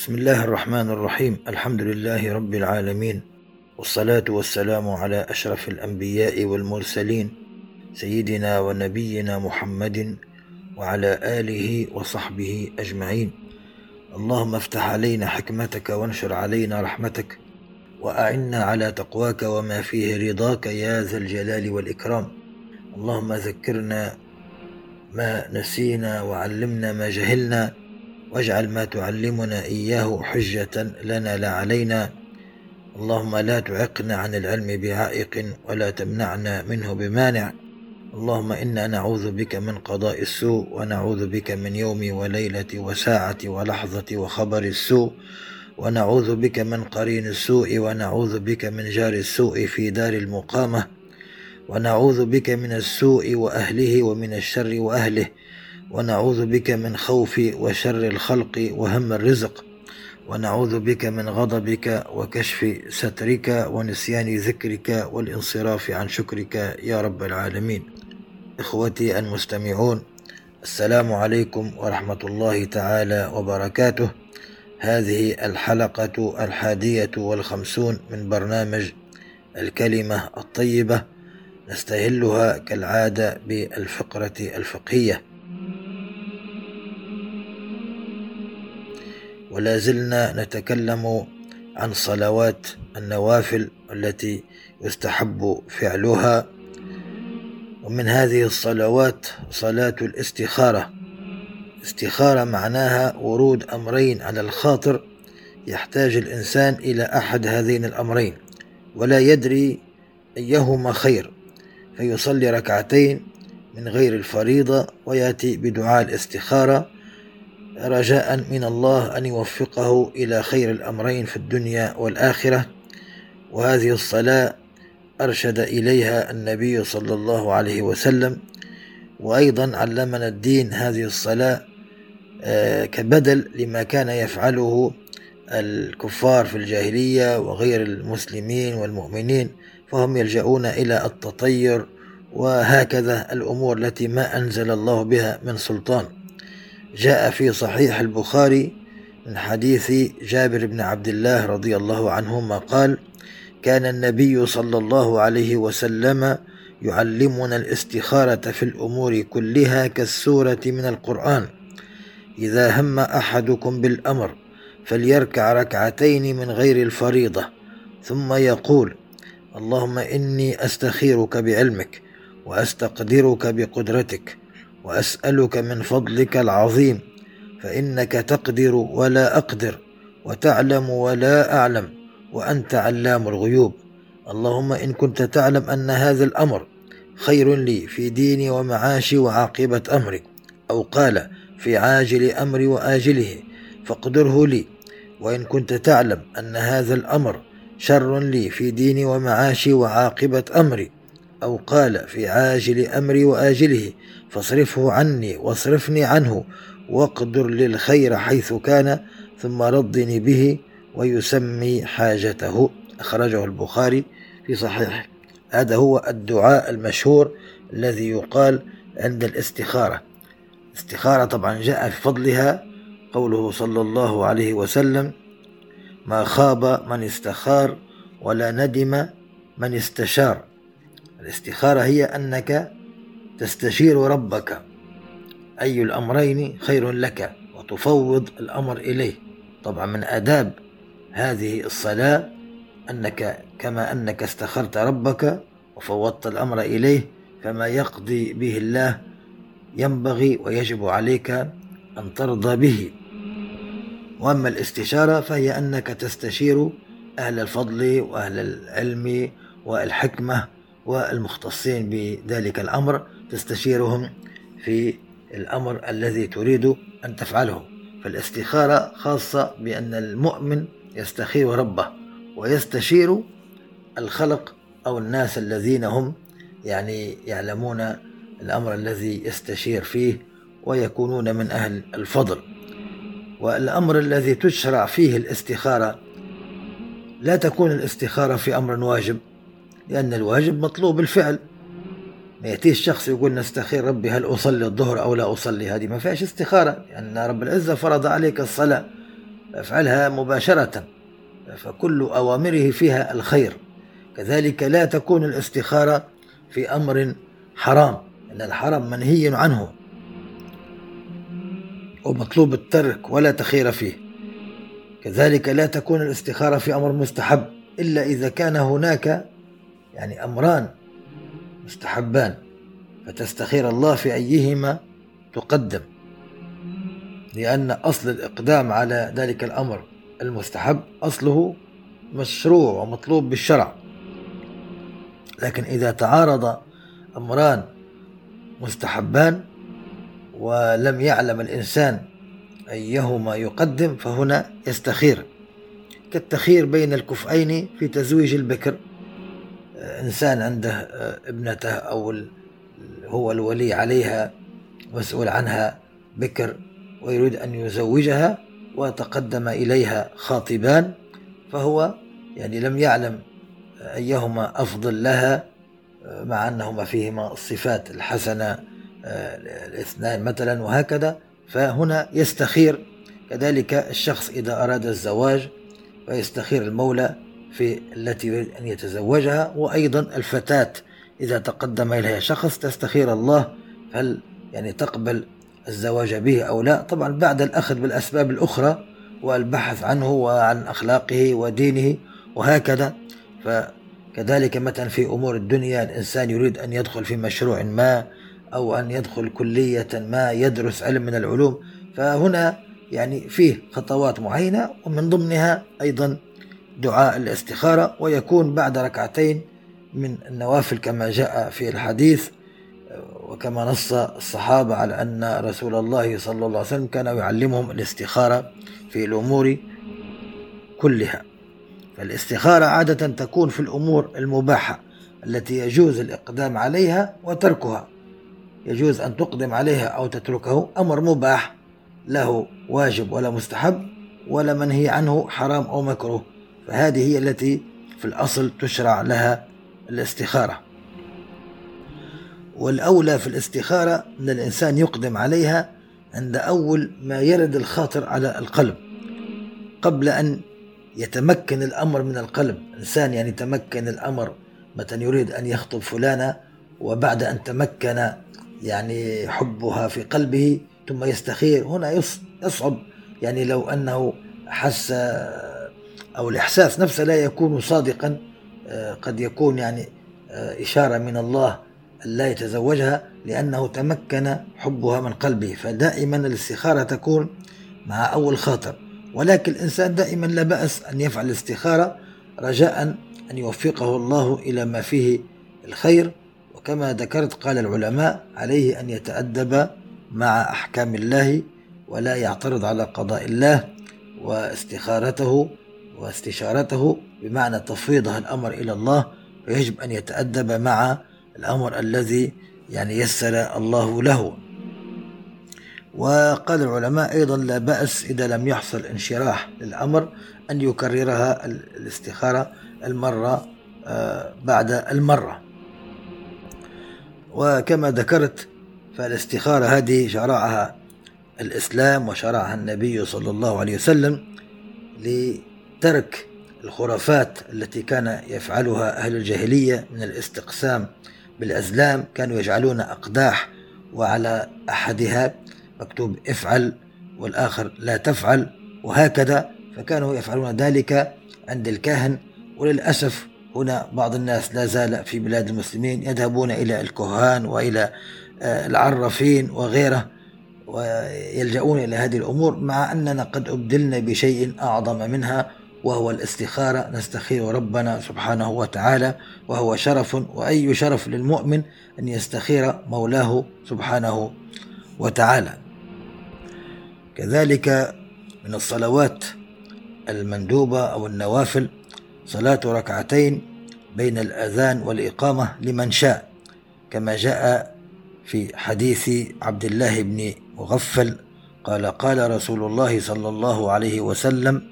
بسم الله الرحمن الرحيم الحمد لله رب العالمين والصلاة والسلام على أشرف الأنبياء والمرسلين سيدنا ونبينا محمد وعلى آله وصحبه أجمعين اللهم افتح علينا حكمتك وانشر علينا رحمتك وأعنا على تقواك وما فيه رضاك يا ذا الجلال والإكرام اللهم ذكرنا ما نسينا وعلمنا ما جهلنا واجعل ما تعلمنا إياه حجة لنا لا علينا. اللهم لا تعقنا عن العلم بعائق ولا تمنعنا منه بمانع. اللهم إنا نعوذ بك من قضاء السوء ونعوذ بك من يوم وليلة وساعة ولحظة وخبر السوء. ونعوذ بك من قرين السوء ونعوذ بك من جار السوء في دار المقامة. ونعوذ بك من السوء وأهله ومن الشر وأهله. ونعوذ بك من خوف وشر الخلق وهم الرزق. ونعوذ بك من غضبك وكشف سترك ونسيان ذكرك والانصراف عن شكرك يا رب العالمين. إخوتي المستمعون السلام عليكم ورحمة الله تعالى وبركاته. هذه الحلقة الحادية والخمسون من برنامج الكلمة الطيبة نستهلها كالعادة بالفقرة الفقهية. ولا زلنا نتكلم عن صلوات النوافل التي يستحب فعلها. ومن هذه الصلوات صلاة الاستخارة. استخارة معناها ورود أمرين على الخاطر يحتاج الإنسان إلى أحد هذين الأمرين ولا يدري أيهما خير. فيصلي ركعتين من غير الفريضة ويأتي بدعاء الاستخارة. رجاء من الله أن يوفقه إلى خير الأمرين في الدنيا والآخرة. وهذه الصلاة أرشد إليها النبي صلى الله عليه وسلم. وأيضا علمنا الدين هذه الصلاة آه، كبدل لما كان يفعله الكفار في الجاهلية وغير المسلمين والمؤمنين فهم يلجؤون إلى التطير وهكذا الأمور التي ما أنزل الله بها من سلطان. جاء في صحيح البخاري من حديث جابر بن عبد الله رضي الله عنهما قال كان النبي صلى الله عليه وسلم يعلمنا الاستخارة في الأمور كلها كالسورة من القرآن. إذا هم أحدكم بالأمر فليركع ركعتين من غير الفريضة ثم يقول اللهم إني أستخيرك بعلمك وأستقدرك بقدرتك وأسألك من فضلك العظيم فإنك تقدر ولا أقدر وتعلم ولا أعلم وأنت علام الغيوب. اللهم إن كنت تعلم أن هذا الأمر خير لي في ديني ومعاشي وعاقبة أمري أو قال في عاجل أمري وآجله فاقدره لي. وإن كنت تعلم أن هذا الأمر شر لي في ديني ومعاشي وعاقبة أمري أو قال في عاجل أمري وآجله فاصرفه عني واصرفني عنه واقدر للخير حيث كان ثم ردني به ويسمي حاجته. أخرجه البخاري في صحيح. هذا هو الدعاء المشهور الذي يقال عند الاستخارة. الاستخارة طبعا جاء في فضلها قوله صلى الله عليه وسلم ما خاب من استخار ولا ندم من استشار الاستخارة هي أنك تستشير ربك. أي الأمرين خير لك وتفوض الأمر إليه. طبعا من آداب هذه الصلاة أنك كما أنك استخرت ربك وفوضت الأمر إليه فما يقضي به الله ينبغي ويجب عليك أن ترضى به. وأما الاستشارة فهي أنك تستشير أهل الفضل وأهل العلم والحكمة والمختصين بذلك الأمر. تستشيرهم في الأمر الذي تريد أن تفعله. فالاستخارة خاصة بأن المؤمن يستخير ربه ويستشير الخلق أو الناس الذين هم يعني يعلمون الأمر الذي يستشير فيه ويكونون من أهل الفضل. والأمر الذي تشرع فيه الاستخارة لا تكون الاستخارة في أمر واجب لأن الواجب مطلوب الفعل ما يأتيش شخص يقول نستخير ربي هل أصلي الظهر أو لا أصلي؟ هذه ما فيهاش استخارة لأن رب العزة فرض عليك الصلاة افعلها مباشرة فكل أوامره فيها الخير. كذلك لا تكون الاستخارة في أمر حرام أن الحرام منهي عنه ومطلوب الترك ولا تخير فيه. كذلك لا تكون الاستخارة في أمر مستحب إلا إذا كان هناك يعني أمران مستحبان فتستخير الله في أيهما تقدم لأن أصل الإقدام على ذلك الأمر المستحب أصله مشروع ومطلوب بالشرع. لكن إذا تعارض أمران مستحبان ولم يعلم الإنسان أيهما يقدم فهنا يستخير. كالتخير بين الكفئين في تزويج البكر. إنسان عنده ابنته أو هو الولي عليها مسؤول عنها بكر ويريد أن يزوجها وتقدم إليها خاطبان فهو يعني لم يعلم أيهما أفضل لها مع أنهما فيهما الصفات الحسنة الاثنان مثلا وهكذا فهنا يستخير. كذلك الشخص إذا أراد الزواج فيستخير المولى في التي يريد أن يتزوجها وأيضا الفتاة. إذا تقدم إليها شخص تستخير الله هل يعني تقبل الزواج به أو لا؟ طبعا بعد الأخذ بالأسباب الأخرى والبحث عنه وعن أخلاقه ودينه وهكذا. فكذلك مثلا في أمور الدنيا الإنسان يريد أن يدخل في مشروع ما أو أن يدخل كلية ما يدرس علم من العلوم. فهنا يعني فيه خطوات معينة ومن ضمنها أيضا دعاء الاستخارة ويكون بعد ركعتين من النوافل كما جاء في الحديث وكما نص الصحابة على أن رسول الله صلى الله عليه وسلم كان يعلمهم الاستخارة في الأمور كلها. فالاستخارة عادة تكون في الأمور المباحة التي يجوز الإقدام عليها وتركها. يجوز أن تقدم عليها أو تتركه أمر مباح له واجب ولا مستحب ولا منهي عنه حرام أو مكروه. فهذه هي التي في الأصل تشرع لها الاستخارة. والأولى في الاستخارة أن الإنسان يقدم عليها عند أول ما يرد الخاطر على القلب. قبل أن يتمكن الأمر من القلب. إنسان يعني تمكن الأمر. مثلا يريد أن يخطب فلانة وبعد أن تمكن يعني حبها في قلبه ثم يستخير. هنا يصعب. يعني لو أنه حس أو الإحساس نفسه لا يكون صادقا قد يكون يعني إشارة من الله لا يتزوجها لأنه تمكن حبها من قلبه. فدائما الاستخارة تكون مع أول خاطر. ولكن الإنسان دائما لا بأس أن يفعل الاستخارة رجاء أن يوفقه الله إلى ما فيه الخير. وكما ذكرت قال العلماء عليه أن يتأدب مع أحكام الله ولا يعترض على قضاء الله واستخارته واستشارته بمعنى تفويضها الأمر إلى الله فيجب أن يتأدب مع الأمر الذي يعني يسر الله له. وقال العلماء أيضا لا بأس إذا لم يحصل انشراح للأمر أن يكررها الاستخارة المرة آه، بعد المرة. وكما ذكرت فالاستخارة هذه شرعها الإسلام وشرعها النبي صلى الله عليه وسلم لترك الخرافات التي كان يفعلها أهل الجاهلية من الاستقسام بالأزلام كانوا يجعلون أقداح وعلى أحدها مكتوب افعل والآخر لا تفعل وهكذا فكانوا يفعلون ذلك عند الكاهن. وللأسف هنا بعض الناس لا زال في بلاد المسلمين يذهبون إلى الكهان وإلى آه، العرافين وغيره ويلجؤون إلى هذه الأمور مع أننا قد أبدلنا بشيء أعظم منها وهو الاستخارة نستخير ربنا سبحانه وتعالى وهو شرف وأي شرف للمؤمن أن يستخير مولاه سبحانه وتعالى. كذلك من الصلوات المندوبة أو النوافل صلاة ركعتين بين الأذان والإقامة لمن شاء كما جاء في حديث عبد الله بن مغفل قال قال رسول الله صلى الله عليه وسلم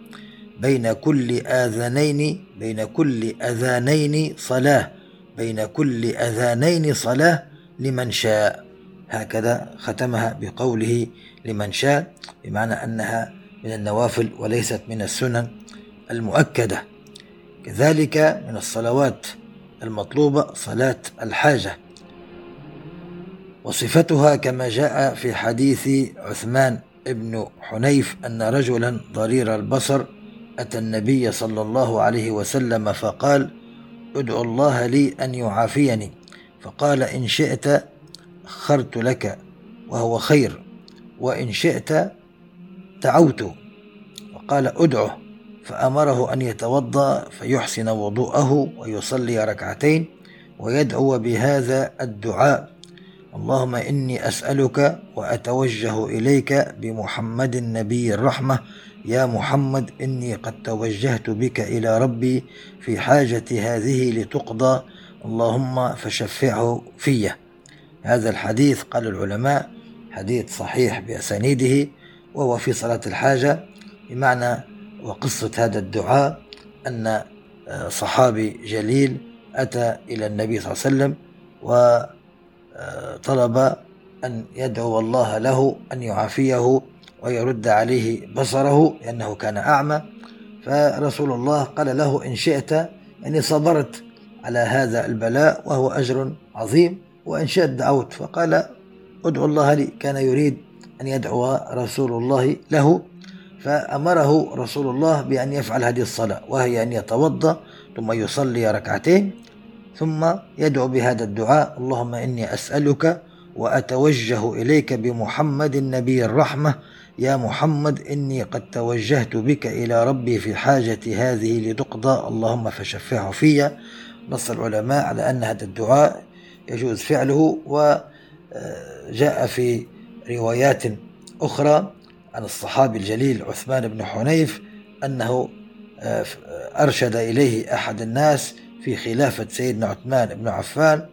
بين كل آذانين بين كل أذانين صلاة بين كل أذانين صلاة لمن شاء. هكذا ختمها بقوله لمن شاء بمعنى أنها من النوافل وليست من السنن المؤكدة. كذلك من الصلوات المطلوبة صلاة الحاجة. وصفتها كما جاء في حديث عثمان بن حنيف أن رجلا ضرير البصر أتى النبي صلى الله عليه وسلم فقال ادعو الله لي أن يعافيني. فقال إن شئت أخرت لك وهو خير وإن شئت دعوت. وقال ادعه. فأمره أن يتوضأ فيحسن وضوءه ويصلي ركعتين ويدعو بهذا الدعاء. اللهم إني أسألك وأتوجه إليك بمحمد النبي الرحمة. يا محمد إني قد توجهت بك إلى ربي في حاجة هذه لتقضى. اللهم فشفعه في. هذا الحديث قال العلماء حديث صحيح بأسانيده وهو في صلاة الحاجة. بمعنى وقصة هذا الدعاء أن آه، صحابي جليل أتى إلى النبي صلى الله عليه وسلم وطلب آه، أن يدعو الله له أن يعافيه ويرد عليه بصره لأنه كان أعمى. فرسول الله قال له إن شئت يعني صبرت على هذا البلاء وهو أجر عظيم وإن شئت دعوت. فقال ادعو الله لي. كان يريد أن يدعو رسول الله له. فأمره رسول الله بأن يفعل هذه الصلاة وهي أن يتوضأ ثم يصلي ركعتين. ثم يدعو بهذا الدعاء اللهم إني أسألك وأتوجه إليك بمحمد النبي الرحمة. يا محمد إني قد توجهت بك إلى ربي في حاجة هذه لتقضى. اللهم فشفعه في نص العلماء على أن هذا الدعاء يجوز فعله وجاء في روايات أخرى عن الصحابي الجليل عثمان بن حنيف أنه آه، أرشد إليه أحد الناس في خلافة سيدنا عثمان بن عفان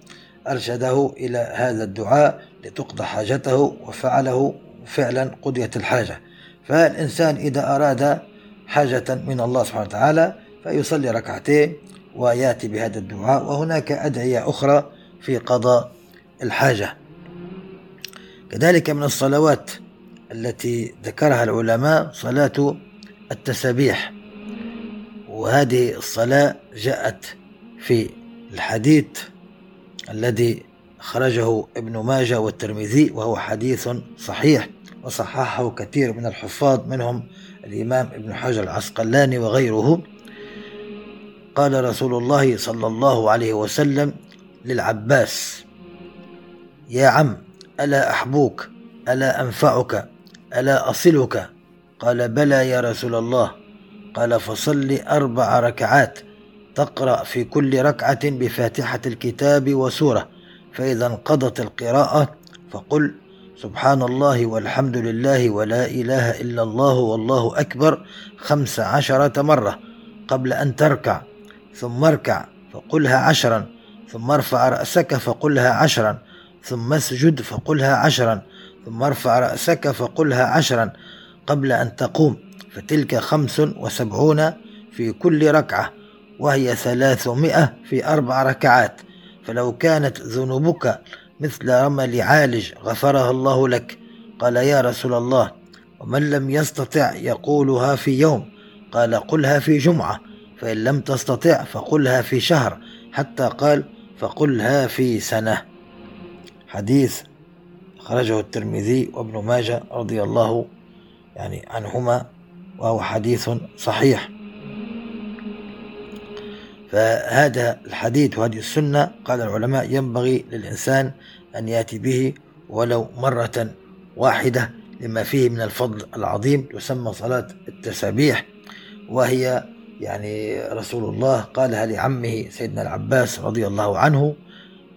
أرشده إلى هذا الدعاء لتقضى حاجته وفعله فعلا قضيت الحاجة. فالإنسان إذا أراد حاجة من الله سبحانه وتعالى فيصلي ركعتين ويأتي بهذا الدعاء وهناك أدعية أخرى في قضاء الحاجة. كذلك من الصلوات التي ذكرها العلماء صلاة التسابيح وهذه الصلاة جاءت في الحديث الذي خرجه ابن ماجه والترمذي وهو حديث صحيح وصححه كثير من الحفاظ منهم الإمام ابن حجر العسقلاني وغيره. قال رسول الله صلى الله عليه وسلم للعباس يا عم ألا أحبوك ألا أنفعك ألا أصلك؟ قال بلى يا رسول الله. قال فصل أربع ركعات. تقرأ في كل ركعة بفاتحة الكتاب وسورة. فإذا انقضت القراءة فقل سبحان الله والحمد لله ولا إله إلا الله والله أكبر خمس عشرة مرة قبل أن تركع ثم اركع فقلها عشرا ثم ارفع رأسك فقلها عشرا ثم اسجد فقلها عشرا ثم ارفع رأسك فقلها عشرا قبل أن تقوم. فتلك خمس وسبعون في كل ركعة. وهي ثلاثمائة في أربع ركعات. فلو كانت ذنوبك مثل رمل عالج غفرها الله لك. قال يا رسول الله ومن لم يستطع يقولها في يوم قال قلها في جمعة. فإن لم تستطع فقلها في شهر حتى قال فقلها في سنة. حديث خرجه الترمذي وابن ماجه رضي الله يعني عنهما وهو حديث صحيح. فهذا الحديث وهذه السنة قال العلماء ينبغي للإنسان أن يأتي به ولو مرة واحدة لما فيه من الفضل العظيم تسمى صلاة التسابيح وهي يعني رسول الله قالها لعمه سيدنا العباس رضي الله عنه؟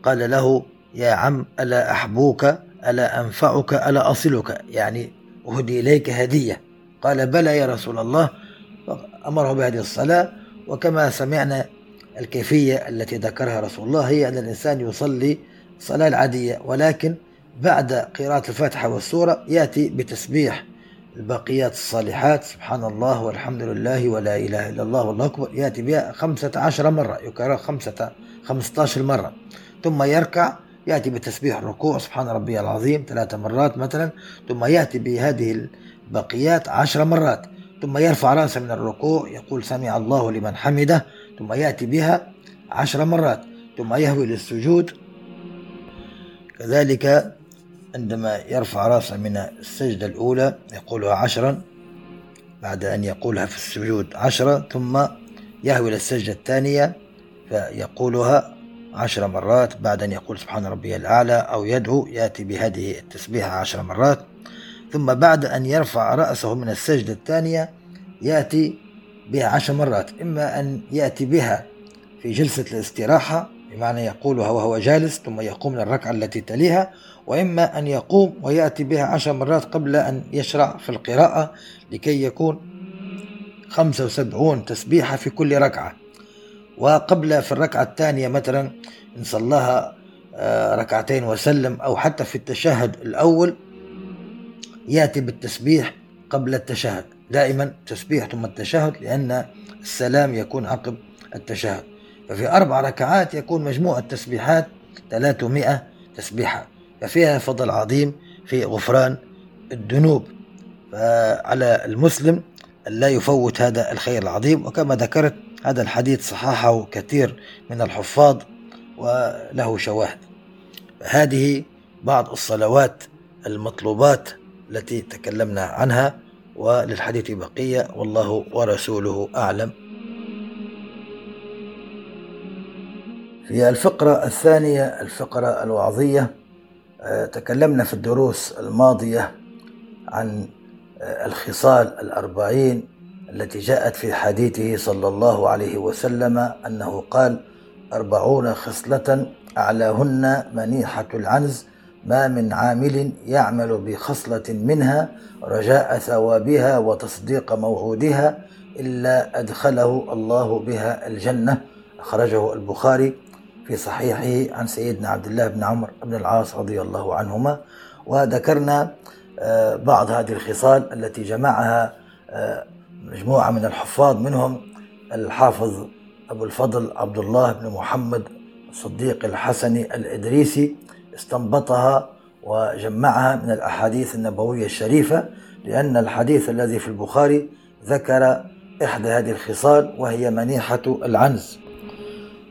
قال له يا عم ألا أحبوك ألا أنفعك ألا أصلك يعني أهدي إليك هدية قال بلى يا رسول الله أمره بهذه الصلاة وكما سمعنا الكيفية التي ذكرها رسول الله هي أن الإنسان يصلي الصلاة العادية ولكن بعد قراءة الفاتحة والسورة يأتي بتسبيح. الباقيات الصالحات سبحان الله والحمد لله ولا إله إلا الله والله أكبر يأتي بها خمسة عشر مرة يكرر خمسة خمسة عشر مرة. ثم يركع يأتي بتسبيح الركوع سبحان ربي العظيم ثلاث مرات مثلا. ثم يأتي بهذه الباقيات عشر مرات. ثم يرفع رأسه من الركوع يقول سمع الله لمن حمده. ثم يأتي بها عشر مرات ثم يهوي للسجود. كذلك عندما يرفع رأسه من السجدة الأولى يقولها عشرا بعد أن يقولها في السجود عشرة ثم يهوي للسجدة الثانية فيقولها عشر مرات بعد أن يقول سبحان ربي الأعلى أو يدعو يأتي بهذه التسبيحة عشر مرات. ثم بعد أن يرفع رأسه من السجدة الثانية يأتي بها عشر مرات إما أن يأتي بها في جلسة الاستراحة بمعنى يقولها وهو جالس ثم يقوم للركعة التي تليها وإما أن يقوم ويأتي بها عشر مرات قبل أن يشرع في القراءة لكي يكون خمسة وسبعون تسبيحة في كل ركعة. وقبل في الركعة الثانية مثلا إن صلاها ركعتين وسلم أو حتى في التشهد الأول يأتي بالتسبيح قبل التشهد. دائما تسبيح ثم التشهد لأن السلام يكون عقب التشهد. ففي أربع ركعات يكون مجموع التسبيحات 300 تسبيحة ففيها فضل عظيم في غفران الذنوب. فعلى المسلم لا يفوت هذا الخير العظيم وكما ذكرت هذا الحديث صححه كثير من الحفاظ وله شواهد. هذه بعض الصلوات المطلوبات التي تكلمنا عنها. وللحديث بقية والله ورسوله أعلم. في الفقرة الثانية الفقرة الوعظية. آه، تكلمنا في الدروس الماضية عن آه، الخصال الأربعين التي جاءت في حديثه صلى الله عليه وسلم أنه قال أربعون خصلة أعلاهن منيحة العنز ما من عامل يعمل بخصلة منها رجاء ثوابها وتصديق موعودها إلا أدخله الله بها الجنة. أخرجه البخاري في صحيحه عن سيدنا عبد الله بن عمرو بن العاص رضي الله عنهما. وذكرنا آه، بعض هذه الخصال التي جمعها آه، مجموعة من الحفاظ منهم الحافظ أبو الفضل عبد الله بن محمد الصديق الحسني الإدريسي. استنبطها وجمعها من الأحاديث النبوية الشريفة لأن الحديث الذي في البخاري ذكر إحدى هذه الخصال وهي منيحة العنز.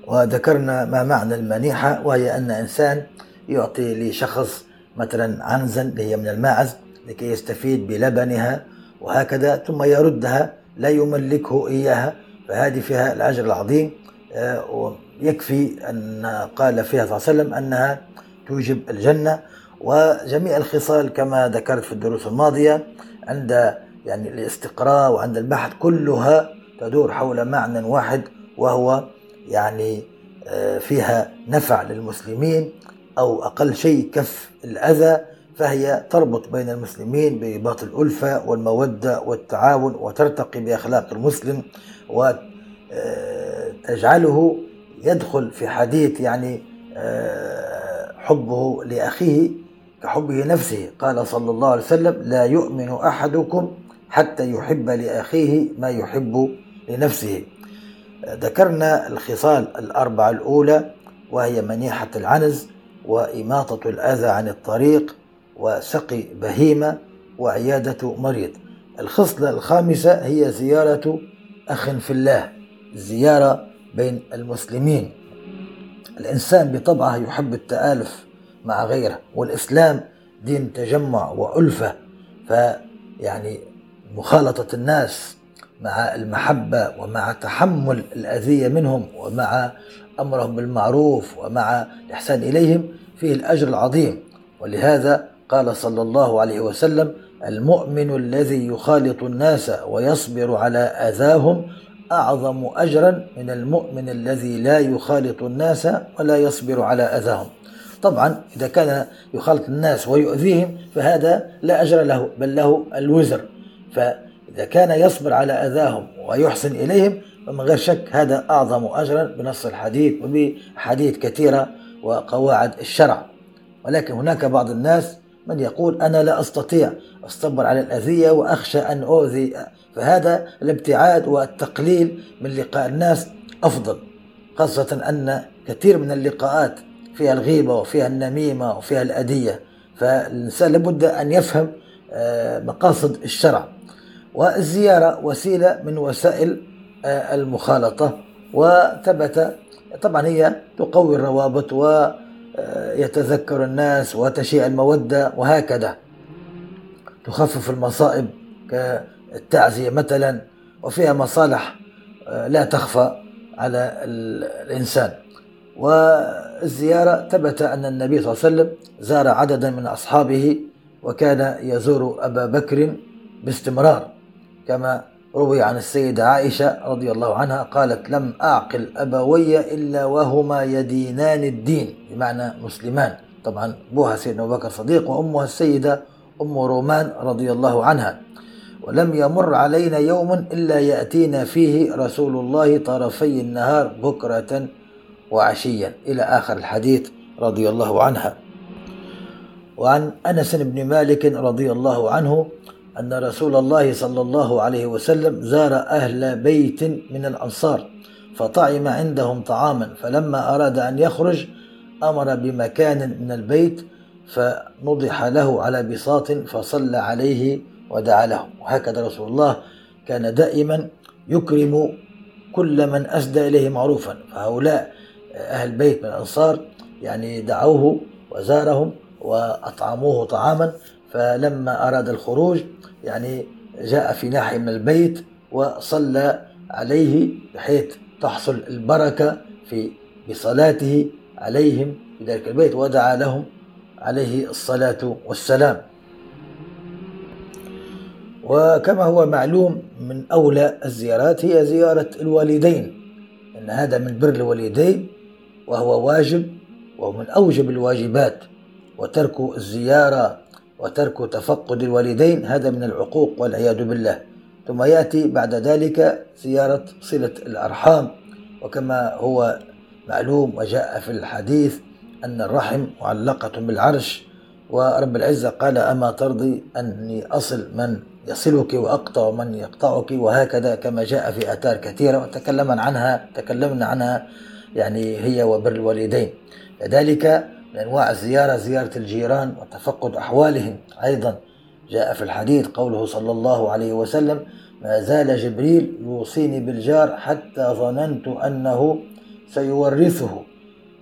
وذكرنا ما معنى المنيحة وهي أن إنسان يعطي لشخص مثلا عنزا اللي هي من الماعز لكي يستفيد بلبنها وهكذا ثم يردها لا يملكه إياها. فهذه فيها الأجر العظيم. آه، ويكفي أن قال فيها صلى الله عليه وسلم أنها توجب الجنة وجميع الخصال كما ذكرت في الدروس الماضية عند يعني الاستقراء وعند البحث كلها تدور حول معنى واحد وهو يعني آه، فيها نفع للمسلمين أو أقل شيء كف الأذى فهي تربط بين المسلمين برباط الألفة والمودة والتعاون وترتقي بأخلاق المسلم وتجعله آه، يدخل في حديث يعني آه، حبه لأخيه كحبه نفسه. قال صلى الله عليه وسلم لا يؤمن أحدكم حتى يحب لأخيه ما يحب لنفسه. ذكرنا الخصال الأربعة الأولى وهي منيحة العنز وإماطة الأذى عن الطريق وسقي بهيمة وعيادة مريض. الخصلة الخامسة هي زيارة أخ في الله زيارة بين المسلمين. الإنسان بطبعه يحب التآلف مع غيره والإسلام دين تجمع وألفة فيعني مخالطة الناس مع المحبة ومع تحمل الأذية منهم ومع أمرهم بالمعروف ومع الإحسان إليهم فيه الأجر العظيم. ولهذا قال صلى الله عليه وسلم المؤمن الذي يخالط الناس ويصبر على أذاهم أعظم أجرا من المؤمن الذي لا يخالط الناس ولا يصبر على أذاهم. طبعا إذا كان يخالط الناس ويؤذيهم فهذا لا أجر له بل له الوزر. فإذا كان يصبر على أذاهم ويحسن إليهم فمن غير شك هذا أعظم أجرا بنص الحديث وبحديث كثيرة وقواعد الشرع. ولكن هناك بعض الناس من يقول أنا لا أستطيع أصبر على الأذية وأخشى أن أؤذي فهذا الابتعاد والتقليل من لقاء الناس أفضل خاصة أن كثير من اللقاءات فيها الغيبة وفيها النميمة وفيها الأذية فالإنسان لابد أن يفهم آه، مقاصد الشرع والزيارة وسيلة من وسائل آه، المخالطة وثبت طبعا هي تقوي الروابط ويتذكر الناس وتشيع المودة وهكذا. تخفف المصائب كالتعزية مثلا وفيها مصالح آه، لا تخفى على الإنسان. والزيارة ثبت أن النبي صلى الله عليه وسلم زار عددا من أصحابه وكان يزور أبا بكر باستمرار. كما روي عن السيدة عائشة رضي الله عنها قالت لم أعقل أبوي إلا وهما يدينان الدين. بمعنى مسلمان. طبعا أبوها سيدنا أبو بكر صديق وأمها السيدة أم رومان رضي الله عنها. ولم يمر علينا يوم إلا يأتينا فيه رسول الله طرفي النهار بكرة وعشيا. إلى آخر الحديث رضي الله عنها. وعن أنس بن مالك رضي الله عنه أن رسول الله صلى الله عليه وسلم زار أهل بيت من الأنصار فطعم عندهم طعاما فلما أراد أن يخرج أمر بمكان من البيت فنضح له على بساط فصلى عليه ودعا لهم. وهكذا رسول الله كان دائما يكرم كل من أسدى إليه معروفا. فهؤلاء أهل بيت من الأنصار يعني دعوه وزارهم وأطعموه طعاما. فلما أراد الخروج يعني جاء في ناحية من البيت وصلى عليه بحيث تحصل البركة في بصلاته عليهم في ذلك البيت. ودعا لهم عليه الصلاة والسلام. وكما هو معلوم من أولى الزيارات هي زيارة الوالدين أن هذا من بر الوالدين وهو واجب وهو من أوجب الواجبات وترك الزيارة وترك تفقد الوالدين هذا من العقوق والعياذ بالله. ثم يأتي بعد ذلك زيارة صلة الأرحام وكما هو معلوم وجاء في الحديث أن الرحم معلقة بالعرش ورب العزة قال أما ترضي أني أصل من يصلك وأقطع من يقطعك وهكذا كما جاء في آثار كثيرة وتكلمنا عنها تكلمنا عنها يعني هي وبر الوالدين. لذلك من أنواع الزيارة زيارة الجيران وتفقد أحوالهم. أيضا جاء في الحديث قوله صلى الله عليه وسلم ما زال جبريل يوصيني بالجار حتى ظننت أنه سيورثه.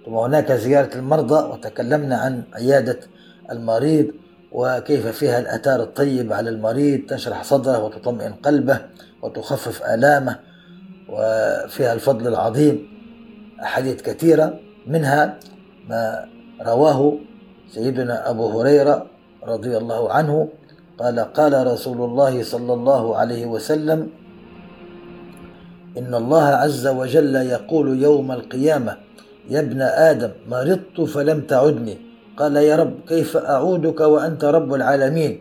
ثم هناك زيارة المرضى وتكلمنا عن عيادة المريض وكيف فيها الأثار الطيبة على المريض تشرح صدره وتطمئن قلبه وتخفف آلامه وفيها الفضل العظيم أحاديث كثيرة منها ما رواه سيدنا أبو هريرة رضي الله عنه قال قال رسول الله صلى الله عليه وسلم إن الله عز وجل يقول يوم القيامة يا ابن آدم مرضت فلم تعدني قال يا رب كيف أعودك وأنت رب العالمين؟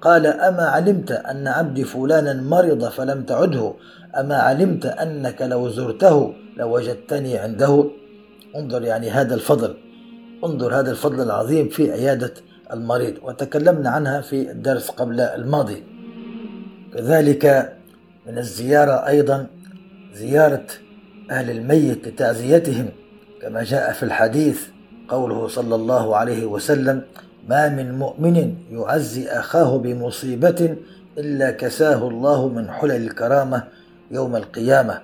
قال أما علمت أن عبدي فلانا مرض فلم تعده؟ أما علمت أنك لو زرته لوجدتني عنده؟ انظر يعني هذا الفضل. انظر هذا الفضل العظيم في عيادة المريض. وتكلمنا عنها في الدرس قبل الماضي. كذلك من الزيارة أيضا زيارة أهل الميت لتعزيتهم كما جاء في الحديث قوله صلى الله عليه وسلم ما من مؤمن يعزي أخاه بمصيبة إلا كساه الله من حلل الكرامة يوم القيامة.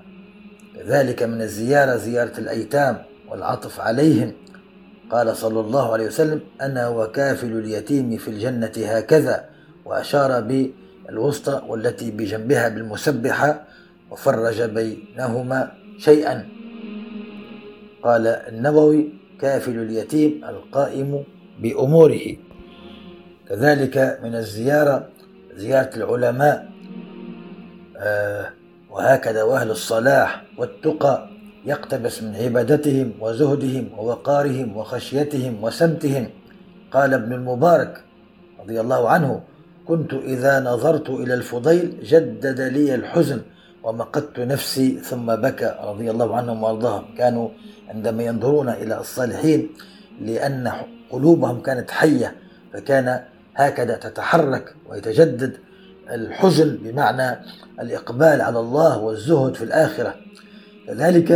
كذلك من الزيارة زيارة الأيتام والعطف عليهم. قال صلى الله عليه وسلم أنا وكافل اليتيم في الجنة هكذا. وأشار الوسطى والتي بجنبها بالمسبحة وفرج بينهما شيئا. قال النووي كافل اليتيم القائم بأموره. كذلك من الزيارة زيارة العلماء آه وهكذا وأهل الصلاح والتقى يقتبس من عبادتهم وزهدهم ووقارهم وخشيتهم وسمتهم. قال ابن المبارك رضي الله عنه كنت إذا نظرت إلى الفضيل جدد لي الحزن ومقدت نفسي ثم بكى رضي الله عنهم وأرضاهم. كانوا عندما ينظرون إلى الصالحين لأن قلوبهم كانت حية فكان هكذا تتحرك ويتجدد الحزن بمعنى الإقبال على الله والزهد في الآخرة. كذلك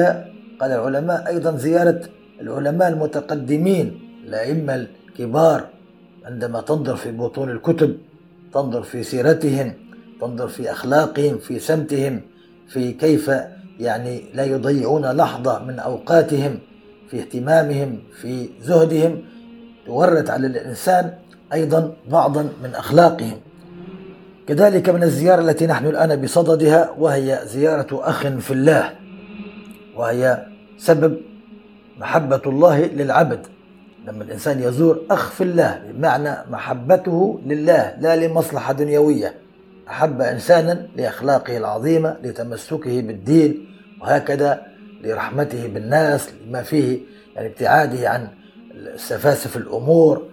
قال العلماء أيضا زيارة العلماء المتقدمين الأئمة الكبار عندما تنظر في بطون الكتب تنظر في سيرتهم تنظر في أخلاقهم في سمتهم في كيف يعني لا يضيعون لحظة من أوقاتهم في اهتمامهم في زهدهم. تورد على الإنسان أيضا بعضا من أخلاقهم. كذلك من الزيارة التي نحن الآن بصددها وهي زيارة أخ في الله وهي سبب محبة الله للعبد. لما الإنسان يزور أخ في الله بمعنى محبته لله لا لمصلحة دنيوية. أحب إنسانا لأخلاقه العظيمة لتمسكه بالدين وهكذا لرحمته بالناس لما فيه يعني ابتعاده عن سفاسف الأمور.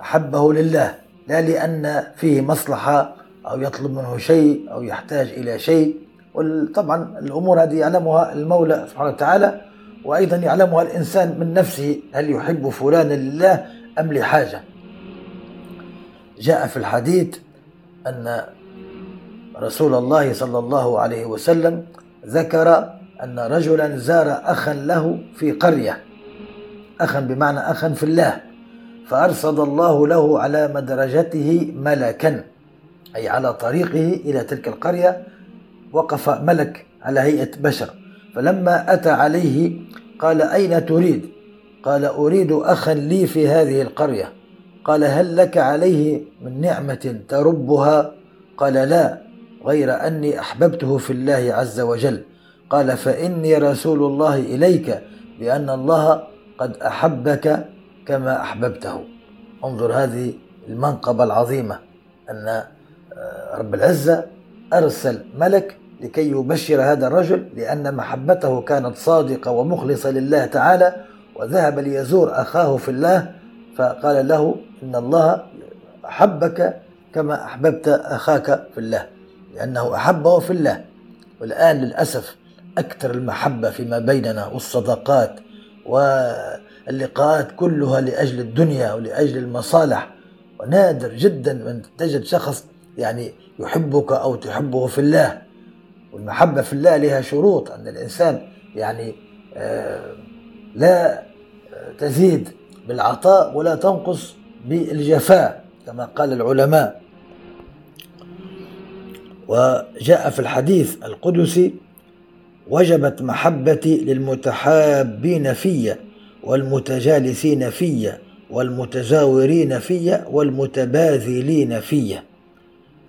أحبه لله لا لأن فيه مصلحة أو يطلب منه شيء أو يحتاج إلى شيء. وطبعا الأمور هذه يعلمها المولى سبحانه وتعالى وأيضا يعلمها الإنسان من نفسه هل يحب فلانا لله أم لحاجة. جاء في الحديث أن رسول الله صلى الله عليه وسلم ذكر أن رجلا زار أخا له في قرية. أخا بمعنى أخا في الله. فأرصد الله له على مدرجته ملكا أي على طريقه إلى تلك القرية وقف ملك على هيئة بشر. فلما أتى عليه قال أين تريد؟ قال أريد أخا لي في هذه القرية. قال هل لك عليه من نعمة تربها؟ قال لا. غير أني أحببته في الله عز وجل. قال فإني رسول الله إليك بأن الله قد أحبك كما أحببته. انظر هذه المنقبة العظيمة أن آه، رب العزة أرسل ملك لكي يبشر هذا الرجل لأن محبته كانت صادقة ومخلصة لله تعالى وذهب ليزور أخاه في الله فقال له إن الله أحبك كما أحببت أخاك في الله. لأنه أحبه في الله. والآن للأسف أكثر المحبة فيما بيننا والصداقات واللقاءات كلها لأجل الدنيا ولأجل المصالح. ونادر جدا من تجد شخص يعني يحبك أو تحبه في الله. والمحبة في الله لها شروط أن الإنسان يعني آه، لا تزيد بالعطاء ولا تنقص بالجفاء كما قال العلماء. وجاء في الحديث القدسي وجبت محبتي للمتحابين في والمتجالسين في والمتزاورين في والمتباذلين في.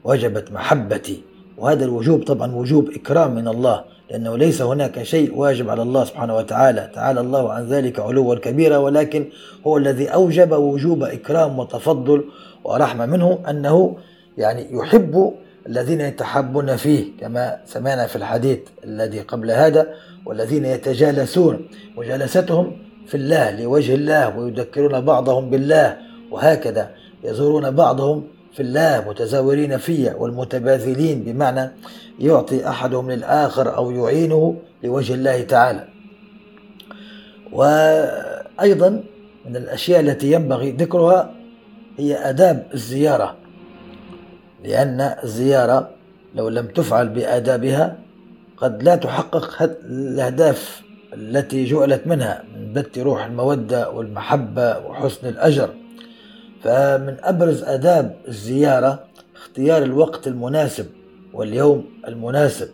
وجبت محبتي. وهذا الوجوب طبعا وجوب إكرام من الله لأنه ليس هناك شيء واجب على الله سبحانه وتعالى. تعالى الله عن ذلك علوا كبيرا ولكن هو الذي أوجب وجوب إكرام وتفضل ورحمة منه أنه يعني يحب الذين يتحبون فيه كما سمعنا في الحديث الذي قبل هذا والذين يتجالسون مجالستهم في الله لوجه الله ويذكرون بعضهم بالله وهكذا يزورون بعضهم في الله متزاورين فيه والمتباذلين بمعنى يعطي أحدهم للآخر أو يعينه لوجه الله تعالى. وأيضا من الأشياء التي ينبغي ذكرها هي آداب الزيارة لأن الزيارة لو لم تفعل بآدابها قد لا تحقق الأهداف التي جعلت منها من بث روح المودة والمحبة وحسن الأجر. فمن أبرز آداب الزيارة اختيار الوقت المناسب واليوم المناسب.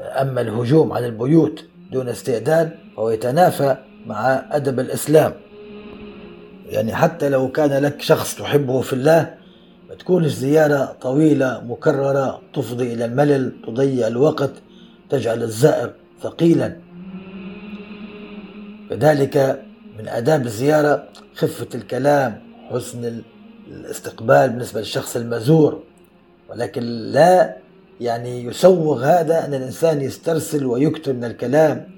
أما الهجوم على البيوت دون استئذان فهو يتنافى مع أدب الإسلام. يعني حتى لو كان لك شخص تحبه في الله تكون الزيارة طويلة مكررة تفضي إلى الملل تضيع الوقت تجعل الزائر ثقيلا. كذلك من آداب الزيارة خفة الكلام حسن الاستقبال بالنسبة للشخص المزور. ولكن لا يعني يسوغ هذا أن الإنسان يسترسل ويكتب من الكلام.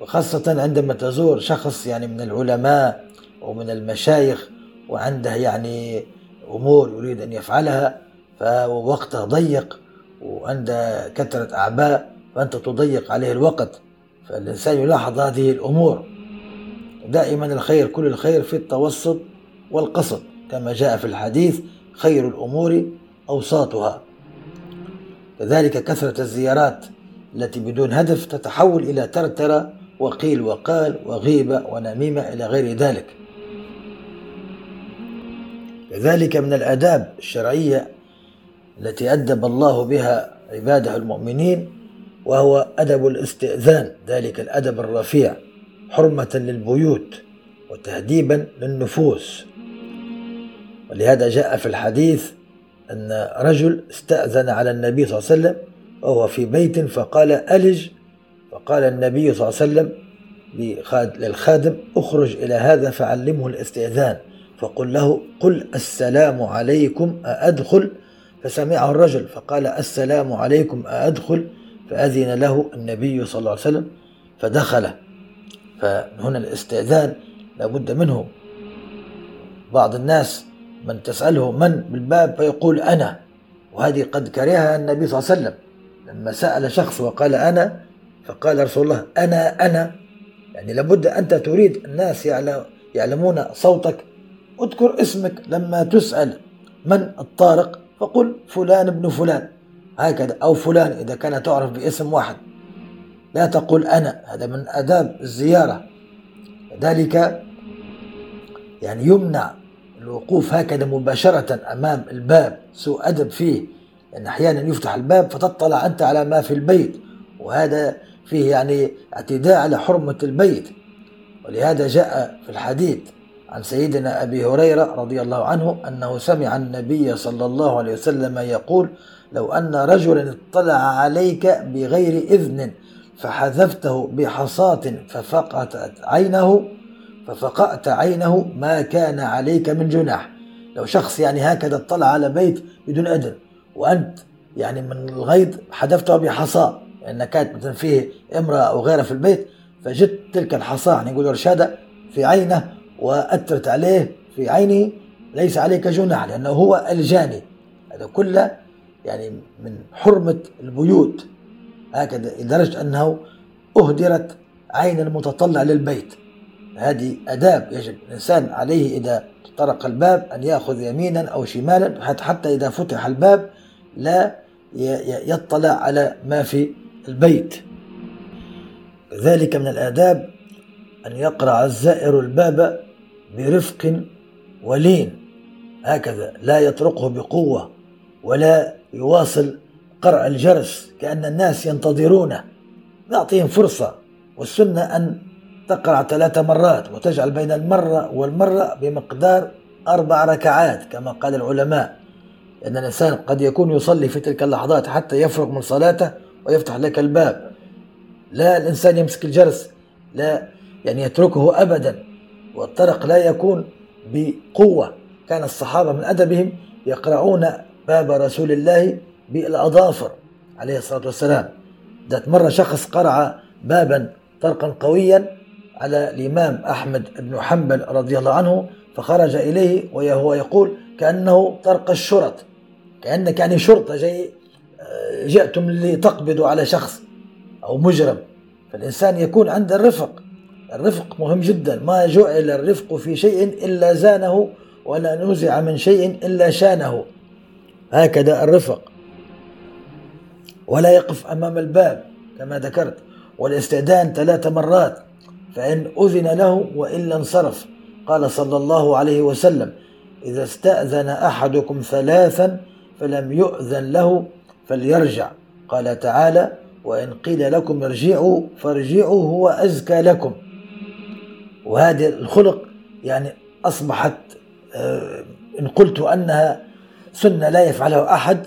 وخاصة عندما تزور شخص يعني من العلماء ومن المشايخ وعنده يعني أمور يريد أن يفعلها فوقته ضيق وعنده كثرة أعباء فأنت تضيق عليه الوقت فالإنسان يلاحظ هذه الأمور. دائما الخير كل الخير في التوسط والقصد كما جاء في الحديث خير الأمور أوساطها. كذلك كثرة الزيارات التي بدون هدف تتحول إلى ترترة وقيل وقال وغيبة ونميمة إلى غير ذلك. كذلك من الآداب الشرعية التي أدب الله بها عباده المؤمنين وهو أدب الاستئذان ذلك الأدب الرفيع حرمة للبيوت وتهديبا للنفوس. ولهذا جاء في الحديث أن رجل استأذن على النبي صلى الله عليه وسلم وهو في بيت فقال ألج؟ فقال النبي صلى الله عليه وسلم للخادم أخرج إلى هذا فعلمه الاستئذان. فقل له قل السلام عليكم أأدخل؟ فسمعه الرجل فقال السلام عليكم أأدخل؟ فأذن له النبي صلى الله عليه وسلم فدخل. فهنا الاستئذان لابد منه. بعض الناس من تسأله من بالباب فيقول أنا وهذه قد كرهها النبي صلى الله عليه وسلم. لما سأل شخص وقال أنا فقال رسول الله أنا أنا. يعني لابد أنت تريد الناس يعلمون صوتك اذكر اسمك لما تسأل من الطارق فقل فلان ابن فلان. هكذا أو فلان إذا كان تعرف باسم واحد. لا تقول أنا هذا من آداب الزيارة. ذلك يعني يمنع الوقوف هكذا مباشرة أمام الباب. سوء أدب فيه لأن أحيانا يفتح الباب فتطلع أنت على ما في البيت. وهذا فيه يعني اعتداء على حرمة البيت. ولهذا جاء في الحديث عن سيدنا أبي هريرة رضي الله عنه أنه سمع النبي صلى الله عليه وسلم يقول لو أن رجلا اطلع عليك بغير إذن فحذفته بحصاة ففقت عينه ففقأت عينه ما كان عليك من جناح. لو شخص يعني هكذا اطلع على بيت بدون أذن وأنت يعني من الغيظ حذفته بحصاة لأن كانت مثلا فيه امرأة أو غيرها في البيت فجدت تلك الحصاة يعني يقول رشادة في عينه وأثرت عليه في عينه ليس عليك جناح لأنه هو الجاني. هذا كله يعني من حرمة البيوت. هكذا لدرجة أنه أهدرت عين المتطلع للبيت. هذه أداب يجب الإنسان عليه إذا طرق الباب أن يأخذ يمينا أو شمالا حتى إذا فتح الباب لا يطلع على ما في البيت. ذلك من الآداب أن يقرع الزائر الباب برفق ولين. هكذا لا يطرقه بقوة ولا يواصل قرع الجرس كأن الناس ينتظرونه. يعطيهم فرصة والسنة أن تقرع ثلاث مرات وتجعل بين المرة والمرة بمقدار أربع ركعات كما قال العلماء. لأن الإنسان قد يكون يصلي في تلك اللحظات حتى يفرغ من صلاته ويفتح لك الباب. لا الإنسان يمسك الجرس لا يعني يتركه أبدا والطرق لا يكون بقوة. كان الصحابة من أدبهم يقرعون باب رسول الله بالأظافر عليه الصلاة والسلام. ذات مرة شخص قرع بابا طرقا قويا على الإمام أحمد بن حنبل رضي الله عنه فخرج إليه وهو يقول كأنه طرق الشرط كأنك يعني شرطة جاي آه، جئتم لتقبضوا على شخص أو مجرم. فالإنسان يكون عند الرفق. الرفق مهم جدا. ما جعل الرفق في شيء إلا زانه ولا نزع من شيء إلا شانه. هكذا الرفق. ولا يقف أمام الباب كما ذكرت والاستئذان ثلاث مرات فإن أذن له وإلا انصرف. قال صلى الله عليه وسلم إذا استأذن أحدكم ثلاثا فلم يؤذن له فليرجع. قال تعالى وإن قيل لكم ارجعوا فارجعوا هو أزكى لكم. وهذا الخلق يعني أصبحت آه، إن قلت أنها سنة لا يفعله أحد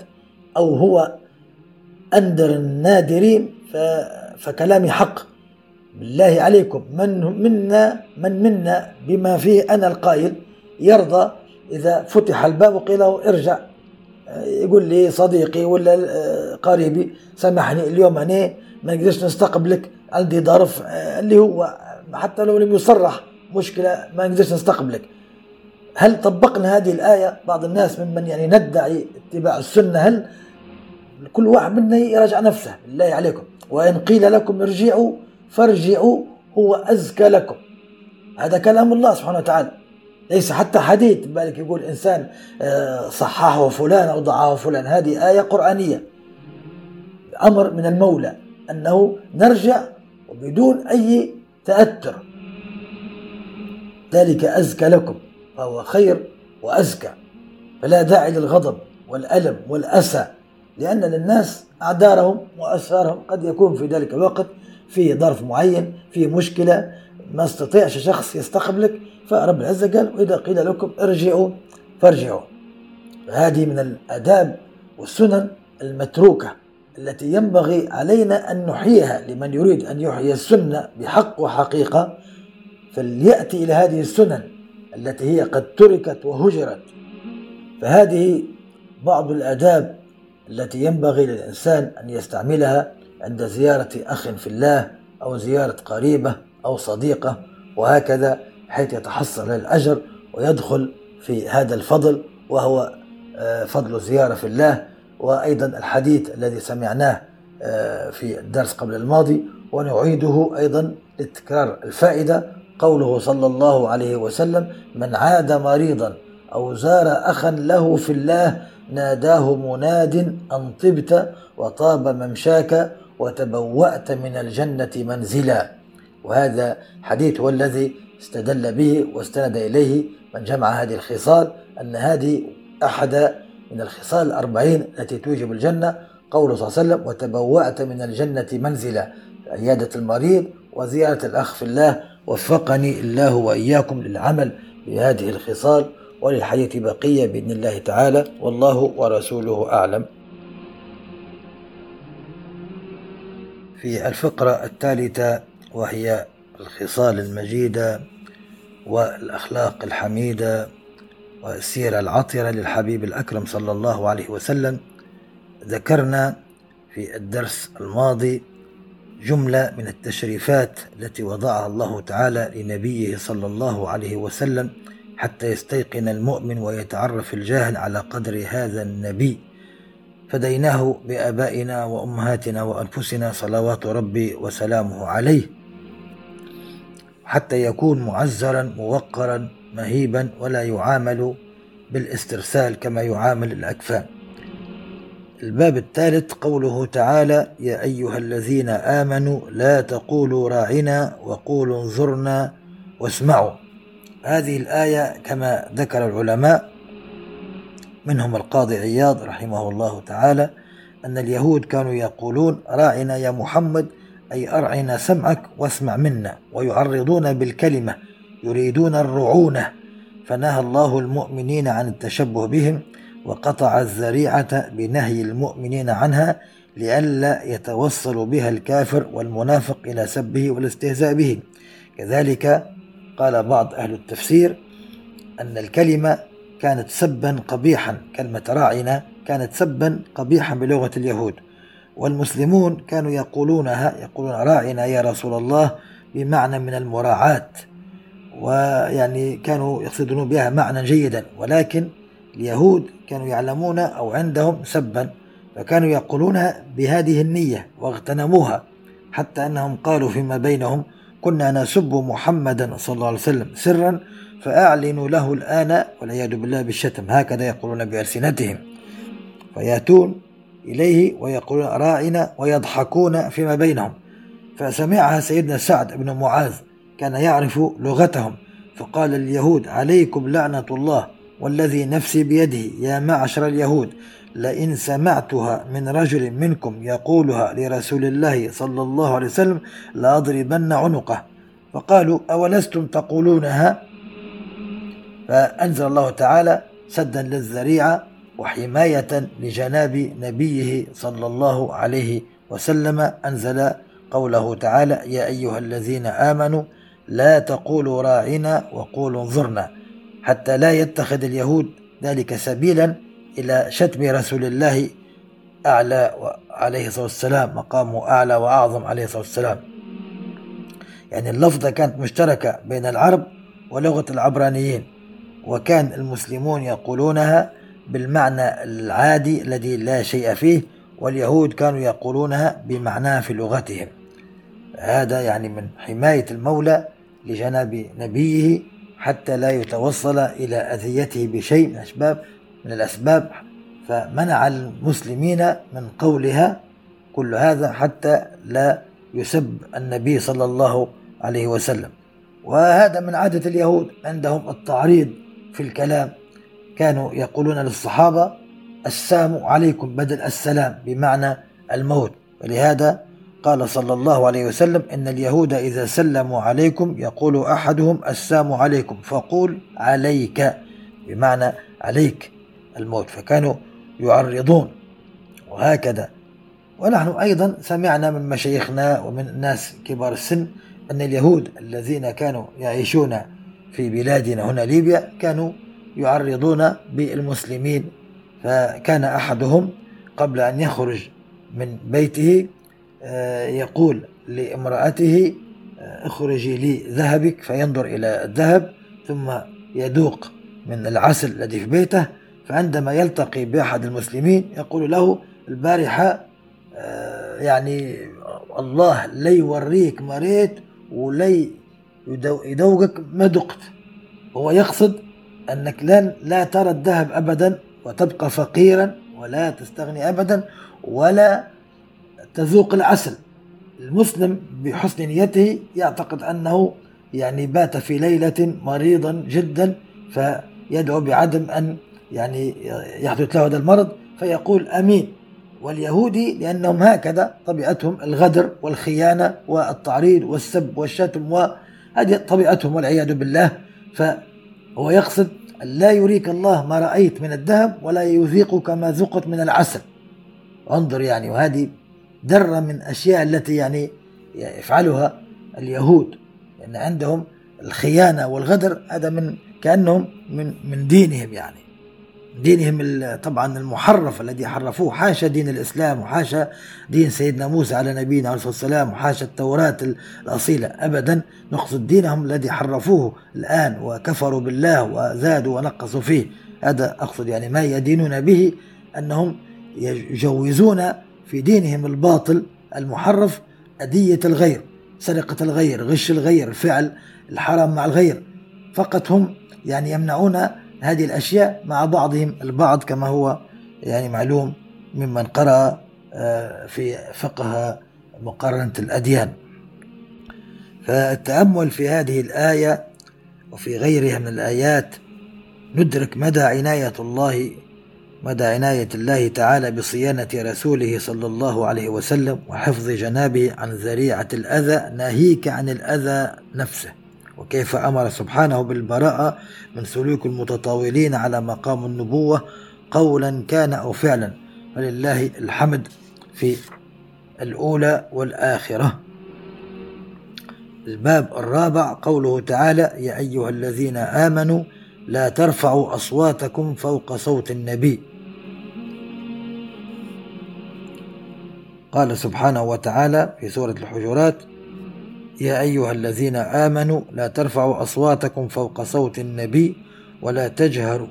أو هو أندر النادرين فكلامي حق. بالله عليكم من منا من منا بما فيه أنا القائل يرضى إذا فتح الباب وقيل له ارجع. يقول لي صديقي ولا قريبي سامحني اليوم أنا ما نقدرش نستقبلك عندي ظرف اللي هو حتى لو لم يصرح مشكلة ما نقدرش نستقبلك. هل طبقنا هذه الآية؟ بعض الناس ممن يعني ندعي اتباع السنة هل كل واحد منا يراجع نفسه؟ بالله عليكم. وإن قيل لكم ارجعوا فارجعوا هو أزكى لكم. هذا كلام الله سبحانه وتعالى. ليس حتى حديث بالك يقول إنسان آه، صححه فلان أو ضعه فلان. هذه آية قرآنية. أمر من المولى أنه نرجع وبدون أي تأثر. ذلك أزكى لكم فهو خير وأزكى. فلا داعي للغضب والألم والأسى لأن للناس أعذارهم وأسفارهم قد يكون في ذلك الوقت في ظرف معين في مشكلة. ما استطيعش شخص يستقبلك فرب العزة قال وإذا قيل لكم ارجعوا فارجعوا. هذه من الآداب والسنن المتروكة. التي ينبغي علينا أن نحييها لمن يريد أن يحيي السنة بحق وحقيقة فليأتي إلى هذه السنن التي هي قد تركت وهجرت. فهذه بعض الآداب التي ينبغي للإنسان أن يستعملها عند زيارة أخ في الله أو زيارة قريبة أو صديقة وهكذا حيث يتحصل الأجر ويدخل في هذا الفضل وهو آه، فضل الزيارة في الله. وأيضا الحديث الذي سمعناه آه، في الدرس قبل الماضي ونعيده أيضا لتكرار الفائدة قوله صلى الله عليه وسلم من عاد مريضا أو زار أخا له في الله ناداه مناد أن طبت وطاب ممشاك وتبوأت من الجنة منزلا وهذا حديث هو الذي استدل به واستند إليه من جمع هذه الخصال أن هذه أحد من الخصال الأربعين التي توجب الجنة قوله صلى الله عليه وسلم وتبوأت من الجنة منزلا عيادة المريض وزيارة الأخ في الله وفقني الله وإياكم للعمل بهذه الخصال وللحديث بقية بإذن الله تعالى والله ورسوله أعلم. في الفقرة الثالثة وهي الخصال المجيدة والأخلاق الحميدة والسيرة العطرة للحبيب الأكرم صلى الله عليه وسلم ذكرنا في الدرس الماضي جملة من التشريفات التي وضعها الله تعالى لنبيه صلى الله عليه وسلم حتى يستيقن المؤمن ويتعرف الجاهل على قدر هذا النبي. فديناه بآبائنا وأمهاتنا وأنفسنا صلوات ربي وسلامه عليه حتى يكون معزرا موقرا مهيبا ولا يعامل بالاسترسال كما يعامل الأكفان. الباب الثالث قوله تعالى يا أيها الذين آمنوا لا تقولوا راعنا وقولوا انظرنا واسمعوا. هذه الآية كما ذكر العلماء منهم القاضي عياض رحمه الله تعالى أن اليهود كانوا يقولون راعنا يا محمد أي أرعنا سمعك واسمع منا ويعرضون بالكلمة يريدون الرعونة. فنهى الله المؤمنين عن التشبه بهم وقطع الذريعة بنهي المؤمنين عنها لئلا يتوصل بها الكافر والمنافق إلى سبه والاستهزاء به. كذلك قال بعض أهل التفسير أن الكلمة كانت سبا قبيحا كلمة راعنا كانت سبا قبيحا بلغة اليهود. والمسلمون كانوا يقولونها يقولون راعنا يا رسول الله بمعنى من المراعاة. ويعني كانوا يقصدون بها معنى جيدا ولكن اليهود كانوا يعلمون أو عندهم سبا فكانوا يقولونها بهذه النية واغتنموها حتى أنهم قالوا فيما بينهم كنا نسب محمدا صلى الله عليه وسلم سرا فأعلنوا له الآن والعياذ بالله بالشتم. هكذا يقولون بألسنتهم. فيأتون إليه ويقولون راعنا ويضحكون فيما بينهم. فسمعها سيدنا سعد بن معاذ كان يعرف لغتهم. فقال اليهود عليكم لعنة الله والذي نفسي بيده يا معشر اليهود لئن سمعتها من رجل منكم يقولها لرسول الله صلى الله عليه وسلم لأضربن عنقه. فقالوا أولستم تقولونها؟ فأنزل الله تعالى سدا للذريعة وحماية لجناب نبيه صلى الله عليه وسلم. أنزل قوله تعالى يا أيها الذين آمنوا لا تقولوا راعنا وقولوا انظرنا حتى لا يتخذ اليهود ذلك سبيلا إلى شتم رسول الله أعلى عليه الصلاة والسلام مقامه أعلى وأعظم عليه الصلاة والسلام. يعني اللفظة كانت مشتركة بين العرب ولغة العبرانيين وكان المسلمون يقولونها بالمعنى العادي الذي لا شيء فيه واليهود كانوا يقولونها بمعناها في لغتهم. هذا يعني من حماية المولى لجناب نبيه حتى لا يتوصل إلى أذيته بشيء من الأسباب من الأسباب فمنع المسلمين من قولها كل هذا حتى لا يسب النبي صلى الله عليه وسلم. وهذا من عادة اليهود عندهم التعريض في الكلام. كانوا يقولون للصحابة السام عليكم بدل السلام بمعنى الموت. ولهذا قال صلى الله عليه وسلم إن اليهود إذا سلموا عليكم يقول أحدهم السام عليكم فقول عليك بمعنى عليك الموت فكانوا يعرضون وهكذا. ونحن أيضا سمعنا من مشايخنا ومن الناس كبار السن أن اليهود الذين كانوا يعيشون في بلادنا هنا ليبيا كانوا يعرضون بالمسلمين فكان أحدهم قبل أن يخرج من بيته يقول لامرأته آه، اخرجي لي ذهبك فينظر إلى الذهب ثم يذوق من العسل الذي في بيته فعندما يلتقي بأحد المسلمين يقول له البارحة آه، يعني الله لي يوريك مريت ولي يدوقك ما دقت. هو يقصد أنك لن لا ترى الذهب أبدا وتبقى فقيرا ولا تستغني أبدا ولا تذوق العسل. المسلم بحسن نيته يعتقد أنه يعني بات في ليلة مريضا جدا فيدعو بعدم أن يعني يحدث له هذا المرض فيقول أمين. واليهودي لأنهم هكذا طبيعتهم الغدر والخيانة والتعريض والسب والشتم وهذه طبيعتهم والعياذ بالله. فهو يقصد لا يريك الله ما رأيت من الذهب ولا يذيقك ما ذقت من العسل. انظر يعني وهذه ذرة من أشياء التي يعني يفعلها اليهود. لأن عندهم الخيانة والغدر هذا من كأنهم من من دينهم يعني. دينهم طبعا المحرف الذي حرفوه. حاشا دين الإسلام وحاشا دين سيدنا موسى على نبينا عليه الصلاة والسلام وحاشا التوراة الأصيلة. أبدا نقصد دينهم الذي حرفوه الآن وكفروا بالله وزادوا ونقصوا فيه. هذا أقصد يعني ما يدينون به أنهم يجوزون في دينهم الباطل المحرف أدية الغير سرقة الغير غش الغير فعل الحرام مع الغير. فقط هم يعني يمنعون هذه الأشياء مع بعضهم البعض كما هو يعني معلوم ممن قرأ آه، في فقه مقارنة الأديان. فالتأمل في هذه الآية وفي غيرها من الآيات ندرك مدى عناية الله مدى عناية الله تعالى بصيانة رسوله صلى الله عليه وسلم وحفظ جنابه عن ذريعة الأذى ناهيك عن الأذى نفسه. وكيف أمر سبحانه بالبراءة من سلوك المتطاولين على مقام النبوة قولا كان أو فعلا. ولله الحمد في الأولى والآخرة. الباب الرابع قوله تعالى يا أيها الذين آمنوا لا ترفعوا أصواتكم فوق صوت النبي. قال سبحانه وتعالى في سورة الحجرات يا أيها الذين آمنوا لا ترفعوا أصواتكم فوق صوت النبي ولا تجهروا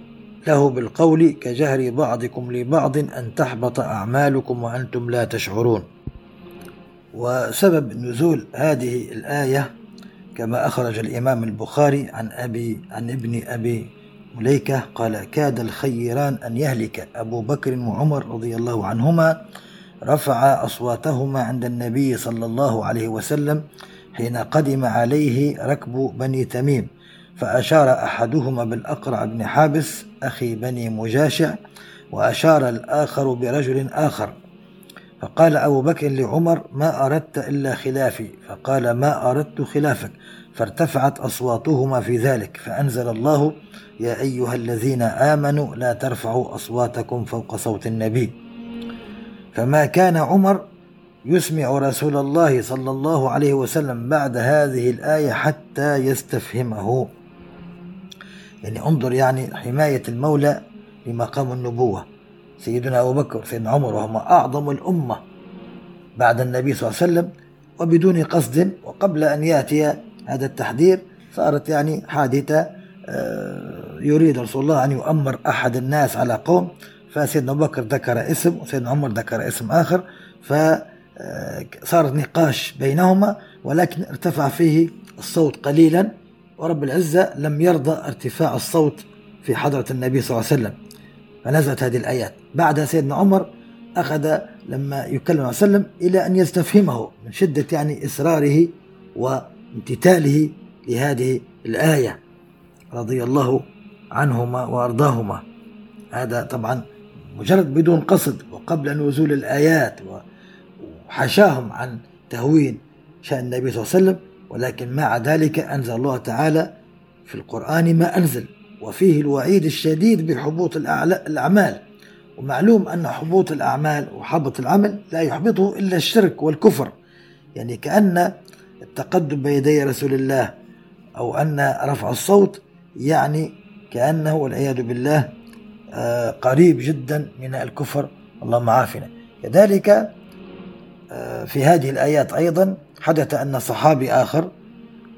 له بالقول كجهر بعضكم لبعض أن تحبط أعمالكم وأنتم لا تشعرون. وسبب نزول هذه الآية كما أخرج الإمام البخاري عن أبي عن ابن أبي مليكة قال كاد الخيران أن يهلك أبو بكر وعمر رضي الله عنهما رفع أصواتهما عند النبي صلى الله عليه وسلم حين قدم عليه ركب بني تميم فأشار أحدهما بالأقرع بن حابس أخي بني مجاشع وأشار الآخر برجل آخر. فقال أبو بكر لعمر ما أردت إلا خلافي. فقال ما أردت خلافك. فارتفعت أصواتهما في ذلك فأنزل الله يا أيها الذين آمنوا لا ترفعوا أصواتكم فوق صوت النبي. فما كان عمر يسمع رسول الله صلى الله عليه وسلم بعد هذه الآية حتى يستفهمه. يعني انظر يعني حماية المولى لمقام النبوة. سيدنا أبو بكر سيدنا عمر وهما أعظم الأمة بعد النبي صلى الله عليه وسلم وبدون قصد وقبل أن يأتي هذا التحذير صارت يعني حادثة آه، يريد رسول الله أن يؤمر أحد الناس على قوم فسيدنا أبو بكر ذكر اسم وسيدنا عمر ذكر اسم آخر فصار آه، نقاش بينهما ولكن ارتفع فيه الصوت قليلا ورب العزة لم يرضى ارتفاع الصوت في حضرة النبي صلى الله عليه وسلم. فنزلت هذه الآيات. بعد سيدنا عمر أخذ لما يكلم عليه وسلم إلى أن يستفهمه من شدة يعني إصراره وامتثاله لهذه الآية رضي الله عنهما وأرضاهما. هذا طبعا مجرد بدون قصد وقبل نزول الآيات وحشاهم عن تهوين شأن النبي صلى الله عليه وسلم ولكن مع ذلك أنزل الله تعالى في القرآن ما أنزل وفيه الوعيد الشديد بحبوط الأعمال. ومعلوم أن حبوط الأعمال وحبط العمل لا يحبطه إلا الشرك والكفر. يعني كأن التقدم بيدي رسول الله أو أن رفع الصوت يعني كأنه والعياذ بالله قريب جدا من الكفر اللهم عافنا. كذلك آه، في هذه الآيات أيضا حدث أن صحابي آخر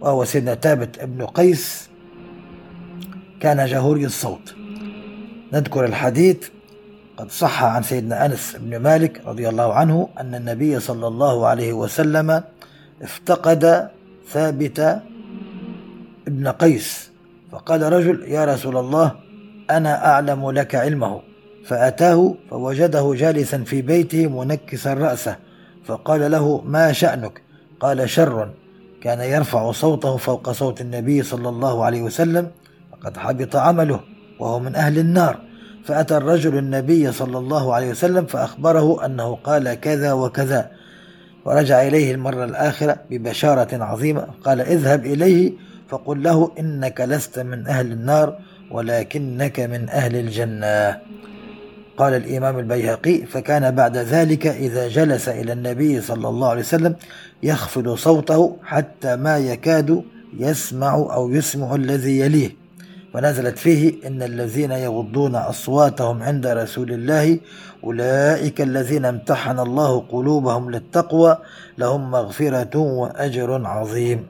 وهو سيدنا ثابت ابن قيس كان جهوري الصوت نذكر الحديث قد صح عن سيدنا أنس بن مالك رضي الله عنه أن النبي صلى الله عليه وسلم افتقد ثابت ابن قيس فقال رجل يا رسول الله أنا أعلم لك علمه. فأتاه فوجده جالسا في بيته منكسا رأسه فقال له ما شأنك؟ قال شر. كان يرفع صوته فوق صوت النبي صلى الله عليه وسلم فقد حبط عمله وهو من أهل النار. فأتى الرجل النبي صلى الله عليه وسلم فأخبره أنه قال كذا وكذا. ورجع إليه المرة الآخرة ببشارة عظيمة قال اذهب إليه فقل له إنك لست من أهل النار. ولكنك من أهل الجنة. قال الإمام البيهقي فكان بعد ذلك إذا جلس إلى النبي صلى الله عليه وسلم يخفض صوته حتى ما يكاد يسمع أو يسمع الذي يليه. ونزلت فيه إن الذين يغضون أصواتهم عند رسول الله أولئك الذين امتحن الله قلوبهم للتقوى لهم مغفرة وأجر عظيم.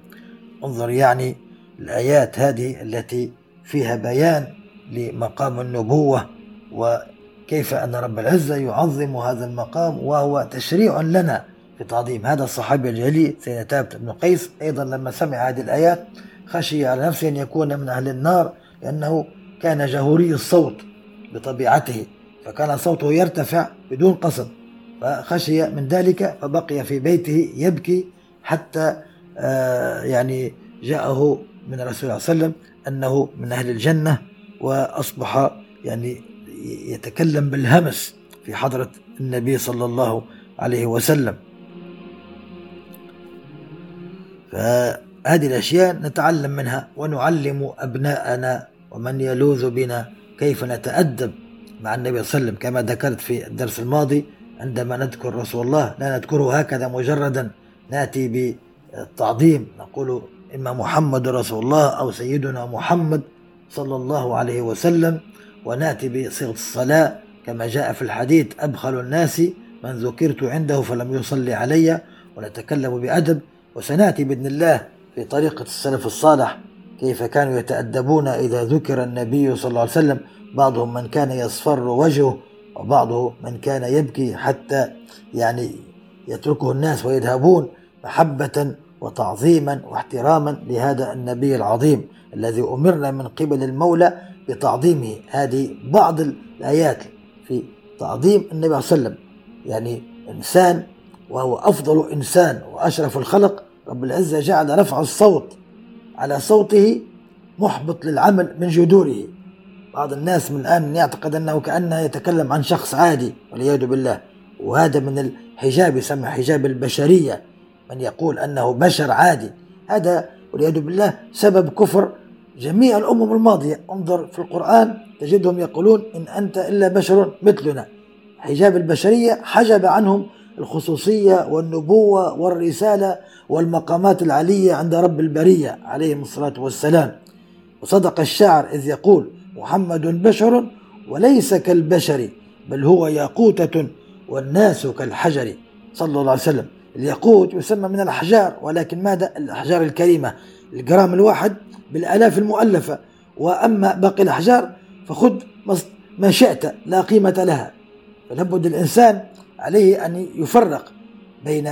انظر يعني الآيات هذه التي فيها بيان لمقام النبوة وكيف أن رب العزة يعظم هذا المقام وهو تشريع لنا في تعظيم هذا الصحابي الجليل سيدنا ثابت بن قيس. أيضا لما سمع هذه الآيات خشي على نفسه أن يكون من أهل النار لأنه كان جهوري الصوت بطبيعته فكان صوته يرتفع بدون قصد فخشي من ذلك فبقي في بيته يبكي حتى آه، يعني جاءه من الرسول صلى الله عليه وسلم أنه من أهل الجنة وأصبح يعني يتكلم بالهمس في حضرة النبي صلى الله عليه وسلم. فهذه الأشياء نتعلم منها ونعلم أبناءنا ومن يلوذ بنا كيف نتأدب مع النبي صلى الله عليه وسلم. كما ذكرت في الدرس الماضي عندما نذكر رسول الله لا نذكره هكذا مجردا نأتي بالتعظيم نقول إما محمد رسول الله أو سيدنا محمد صلى الله عليه وسلم ونأتي بصيغة الصلاة. كما جاء في الحديث أبخل الناس من ذكرت عنده فلم يصلي علي ونتكلم بأدب. وسنأتي بإذن الله في طريقة السلف الصالح كيف كانوا يتأدبون إذا ذكر النبي صلى الله عليه وسلم. بعضهم من كان يصفر وجهه وبعضه من كان يبكي حتى يعني يتركه الناس ويذهبون محبة وتعظيما واحتراما لهذا النبي العظيم الذي أمرنا من قبل المولى بتعظيمه هذه بعض الآيات في تعظيم النبي صلى الله عليه وسلم. يعني إنسان وهو أفضل إنسان وأشرف الخلق رب العزة جعل رفع الصوت على صوته محبط للعمل من جذوره بعض الناس من الآن يعتقد أنه كأنه يتكلم عن شخص عادي والعياذ بالله. وهذا من الحجاب يسمى حجاب البشرية. من يقول أنه بشر عادي. هذا والعياذ بالله سبب كفر جميع الأمم الماضية. انظر في القرآن تجدهم يقولون إن أنت إلا بشر مثلنا. حجاب البشرية حجب عنهم الخصوصية والنبوة والرسالة والمقامات العلية عند رب البرية عليهم الصلاة والسلام. وصدق الشاعر إذ يقول محمد بشر وليس كالبشر بل هو ياقوتة والناس كالحجر. صلى الله عليه وسلم. الياقوت يسمى من الأحجار ولكن ماذا؟ الأحجار الكريمة الجرام الواحد بالآلاف المؤلفة. وأما باقي الأحجار فخذ ما شئت لا قيمة لها. فلابد الإنسان عليه أن يفرق بين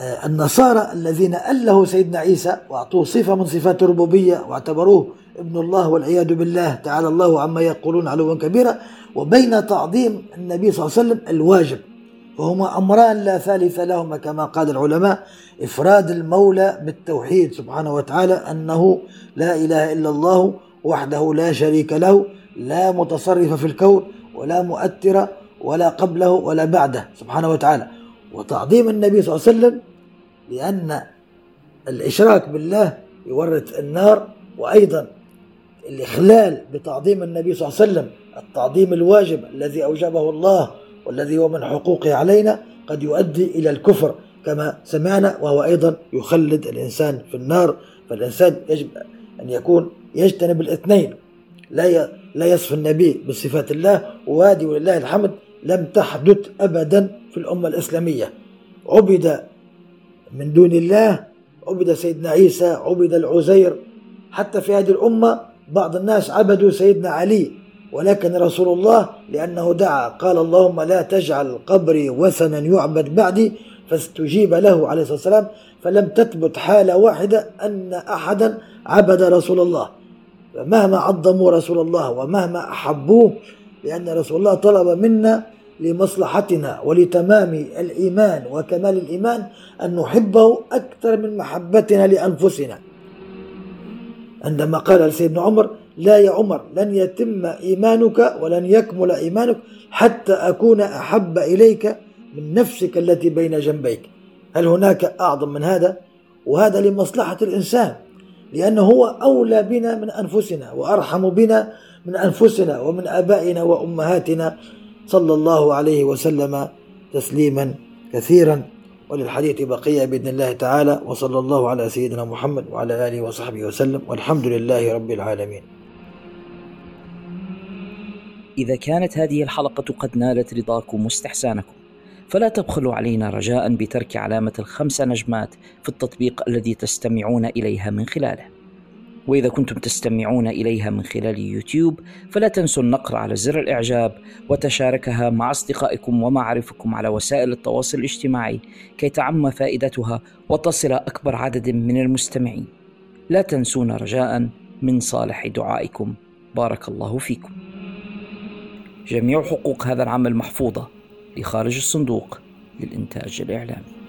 آه، النصارى الذين أله سيدنا عيسى وأعطوه صفة من صفات الربوبية واعتبروه ابن الله والعياذ بالله تعالى الله عما يقولون علوا كبيرا وبين تعظيم النبي صلى الله عليه وسلم الواجب. وهما أمران لا ثالث لهما كما قال العلماء. إفراد المولى بالتوحيد سبحانه وتعالى أنه لا إله إلا الله وحده لا شريك له لا متصرف في الكون ولا مؤثر ولا قبله ولا بعده سبحانه وتعالى. وتعظيم النبي صلى الله عليه وسلم لأن الإشراك بالله يورث النار وأيضا الإخلال بتعظيم النبي صلى الله عليه وسلم التعظيم الواجب الذي أوجبه الله والذي هو من حقوقه علينا قد يؤدي إلى الكفر كما سمعنا وهو أيضا يخلد الإنسان في النار فالإنسان يجب أن يكون يجتنب الاثنين. لا لا يصف النبي بصفات الله وادي ولله الحمد لم تحدث أبدا في الأمة الإسلامية. عبد من دون الله عبد سيدنا عيسى عبد العزير. حتى في هذه الأمة بعض الناس عبدوا سيدنا علي. ولكن رسول الله لأنه دعا قال اللهم لا تجعل قبري وثنا يعبد بعدي فاستجيب له عليه الصلاة والسلام فلم تثبت حالة واحدة أن أحدا عبد رسول الله. مهما عظموا رسول الله ومهما أحبوه لأن رسول الله طلب منا لمصلحتنا ولتمام الإيمان وكمال الإيمان أن نحبه أكثر من محبتنا لأنفسنا. عندما قال لسيدنا عمر لا يا عمر لن يتم إيمانك ولن يكمل إيمانك حتى أكون أحب إليك من نفسك التي بين جنبيك. هل هناك أعظم من هذا؟ وهذا لمصلحة الإنسان لأنه هو أولى بنا من أنفسنا وأرحم بنا من أنفسنا ومن آبائنا وأمهاتنا. صلى الله عليه وسلم تسليما كثيرا وللحديث بقية بإذن الله تعالى. وصلى الله على سيدنا محمد وعلى آله وصحبه وسلم والحمد لله رب العالمين. إذا كانت هذه الحلقة قد نالت رضاكم واستحسانكم فلا تبخلوا علينا رجاء بترك علامة الخمس نجمات في التطبيق الذي تستمعون إليها من خلاله. وإذا كنتم تستمعون إليها من خلال يوتيوب فلا تنسوا النقر على زر الإعجاب وتشاركها مع أصدقائكم ومعارفكم على وسائل التواصل الاجتماعي كي تعم فائدتها وتصل أكبر عدد من المستمعين. لا تنسونا رجاء من صالح دعائكم. بارك الله فيكم. جميع حقوق هذا العمل محفوظة لخارج الصندوق للإنتاج الإعلامي.